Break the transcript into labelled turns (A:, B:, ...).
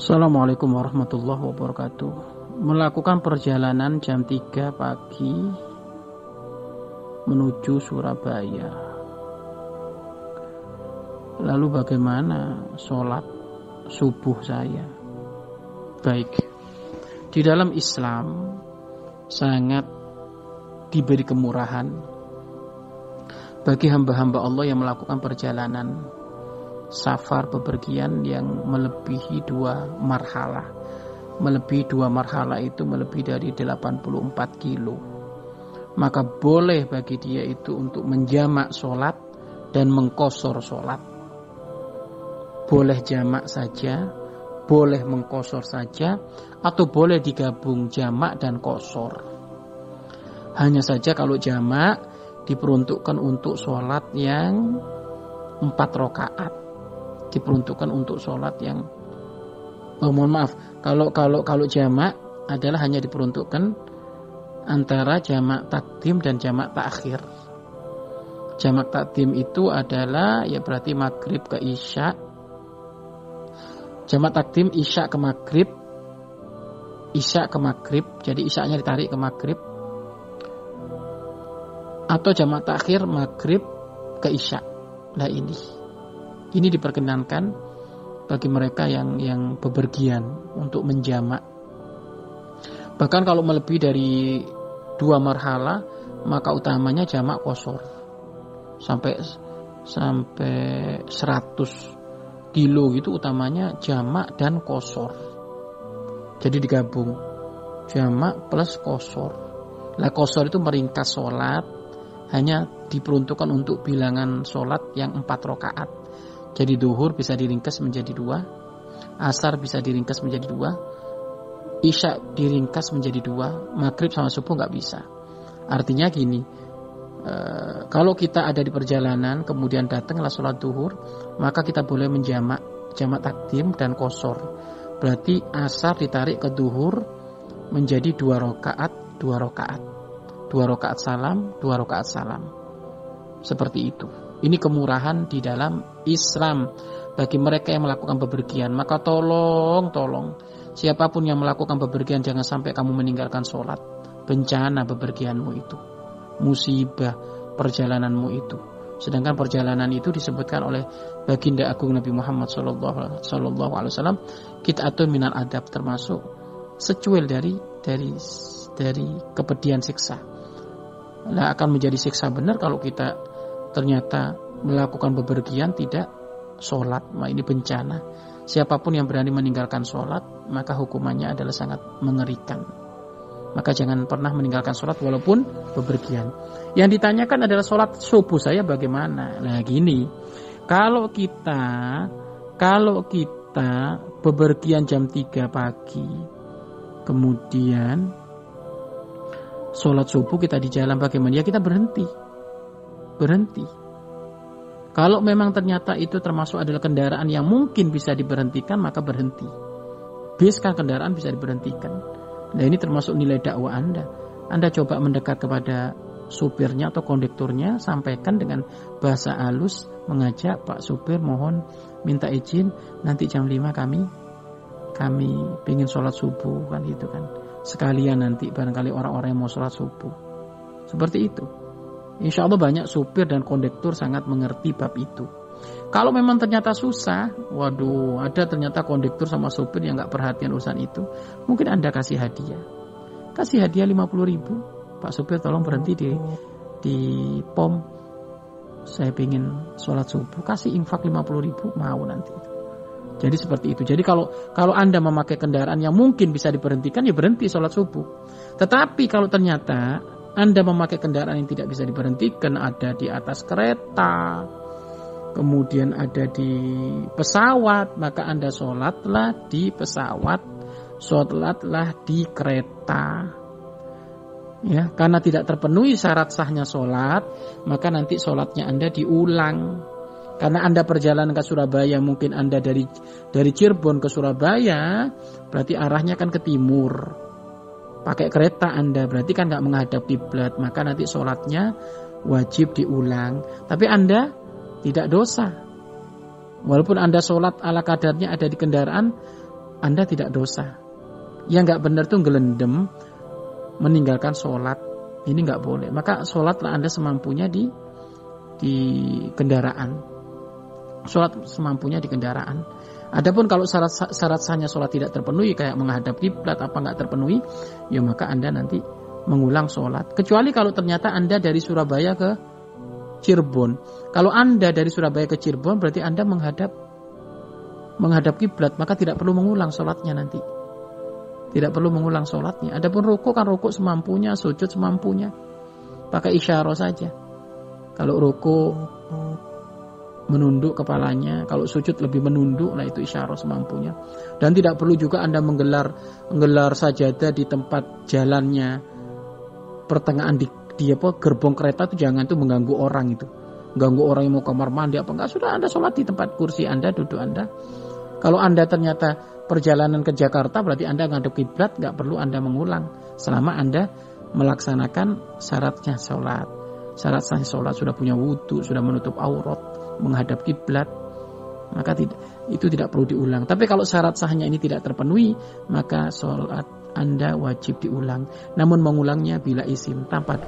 A: Assalamualaikum warahmatullahi wabarakatuh. Melakukan perjalanan jam 3 pagi menuju Surabaya. Lalu bagaimana sholat subuh saya? Baik, di dalam Islam sangat diberi kemurahan bagi hamba-hamba Allah yang melakukan perjalanan safar bepergian yang melebihi dua marhalah. Melebihi dua marhalah itu melebihi dari 84 kilo. Maka boleh bagi dia itu untuk menjamak sholat dan mengkosor sholat. Boleh jamak saja, boleh mengkosor saja, atau boleh digabung jamak dan kosor. Hanya saja kalau jamak diperuntukkan untuk sholat yang empat rakaat diperuntukkan untuk sholat yang oh, mohon maaf kalau kalau kalau jamak adalah hanya diperuntukkan antara jamak takdim dan jamak takhir. Jamak takdim itu adalah ya berarti maghrib ke isya. Jamak takdim isya ke maghrib, isya ke maghrib, jadi isyanya ditarik ke maghrib. Atau jamak takhir maghrib ke isya. Nah ini ini diperkenankan bagi mereka yang yang bepergian untuk menjamak. Bahkan kalau melebihi dari dua marhala, maka utamanya jamak kosor. Sampai sampai 100 kilo gitu utamanya jamak dan kosor. Jadi digabung jamak plus kosor. Lah kosor itu meringkas sholat hanya diperuntukkan untuk bilangan sholat yang empat rakaat jadi duhur bisa diringkas menjadi dua, asar bisa diringkas menjadi dua, isya diringkas menjadi dua, maghrib sama subuh nggak bisa. Artinya gini, e, kalau kita ada di perjalanan kemudian datanglah sholat duhur, maka kita boleh menjamak jamak takdim dan kosor. Berarti asar ditarik ke duhur menjadi dua rakaat, dua rakaat, dua rakaat salam, dua rakaat salam. Seperti itu. Ini kemurahan di dalam Islam bagi mereka yang melakukan bepergian. Maka tolong, tolong, siapa pun yang melakukan bepergian jangan sampai kamu meninggalkan sholat. Bencana bepergianmu itu, musibah perjalananmu itu. Sedangkan perjalanan itu disebutkan oleh baginda agung Nabi Muhammad Wasallam kita atau minal adab termasuk secuil dari dari dari kepedian siksa. Nah, akan menjadi siksa benar kalau kita ternyata melakukan bepergian tidak sholat, maka ini bencana. Siapa pun yang berani meninggalkan sholat, maka hukumannya adalah sangat mengerikan. Maka jangan pernah meninggalkan sholat walaupun bepergian. Yang ditanyakan adalah sholat subuh saya bagaimana? Nah gini, kalau kita kalau kita bepergian jam 3 pagi, kemudian sholat subuh kita di jalan bagaimana? Ya kita berhenti berhenti. Kalau memang ternyata itu termasuk adalah kendaraan yang mungkin bisa diberhentikan, maka berhenti. Bis kendaraan bisa diberhentikan. Nah ini termasuk nilai dakwah Anda. Anda coba mendekat kepada supirnya atau kondekturnya, sampaikan dengan bahasa halus, mengajak Pak supir mohon minta izin nanti jam 5 kami kami ingin sholat subuh kan gitu kan sekalian nanti barangkali orang-orang yang mau sholat subuh seperti itu Insya Allah banyak supir dan kondektur sangat mengerti bab itu. Kalau memang ternyata susah, waduh, ada ternyata kondektur sama supir yang nggak perhatian urusan itu, mungkin Anda kasih hadiah. Kasih hadiah 50 ribu. Pak supir tolong berhenti di di pom. Saya ingin sholat subuh, kasih infak 50 ribu, mau nanti. Jadi seperti itu. Jadi kalau kalau Anda memakai kendaraan yang mungkin bisa diberhentikan, ya berhenti sholat subuh. Tetapi kalau ternyata anda memakai kendaraan yang tidak bisa diberhentikan, ada di atas kereta, kemudian ada di pesawat, maka Anda sholatlah di pesawat, sholatlah di kereta. Ya, karena tidak terpenuhi syarat sahnya sholat, maka nanti sholatnya Anda diulang. Karena Anda perjalanan ke Surabaya, mungkin Anda dari dari Cirebon ke Surabaya, berarti arahnya kan ke timur pakai kereta Anda berarti kan nggak menghadap kiblat maka nanti sholatnya wajib diulang tapi Anda tidak dosa walaupun Anda sholat ala kadarnya ada di kendaraan Anda tidak dosa. Yang nggak benar tuh gelendem meninggalkan sholat. Ini nggak boleh. Maka sholatlah Anda semampunya di di kendaraan. Sholat semampunya di kendaraan. Adapun kalau syarat syarat sahnya sholat tidak terpenuhi kayak menghadap kiblat apa nggak terpenuhi, ya maka anda nanti mengulang sholat. Kecuali kalau ternyata anda dari Surabaya ke Cirebon. Kalau anda dari Surabaya ke Cirebon berarti anda menghadap menghadap kiblat maka tidak perlu mengulang sholatnya nanti. Tidak perlu mengulang sholatnya. Adapun ruku kan ruku semampunya, sujud semampunya. Pakai isyarah saja. Kalau ruku menunduk kepalanya, kalau sujud lebih menunduk, nah itu isyarat semampunya. Dan tidak perlu juga Anda menggelar menggelar sajadah di tempat jalannya pertengahan di, di apa gerbong kereta itu jangan tuh mengganggu orang itu. Ganggu orang yang mau kamar mandi apa enggak sudah Anda sholat di tempat kursi Anda, duduk Anda. Kalau Anda ternyata perjalanan ke Jakarta berarti Anda ngadep kiblat nggak perlu Anda mengulang selama Anda melaksanakan syaratnya sholat. Syarat sah sholat sudah punya wudhu, sudah menutup aurat, menghadap kiblat maka tidak itu tidak perlu diulang. Tapi kalau syarat sahnya ini tidak terpenuhi, maka sholat Anda wajib diulang. Namun mengulangnya bila isim tanpa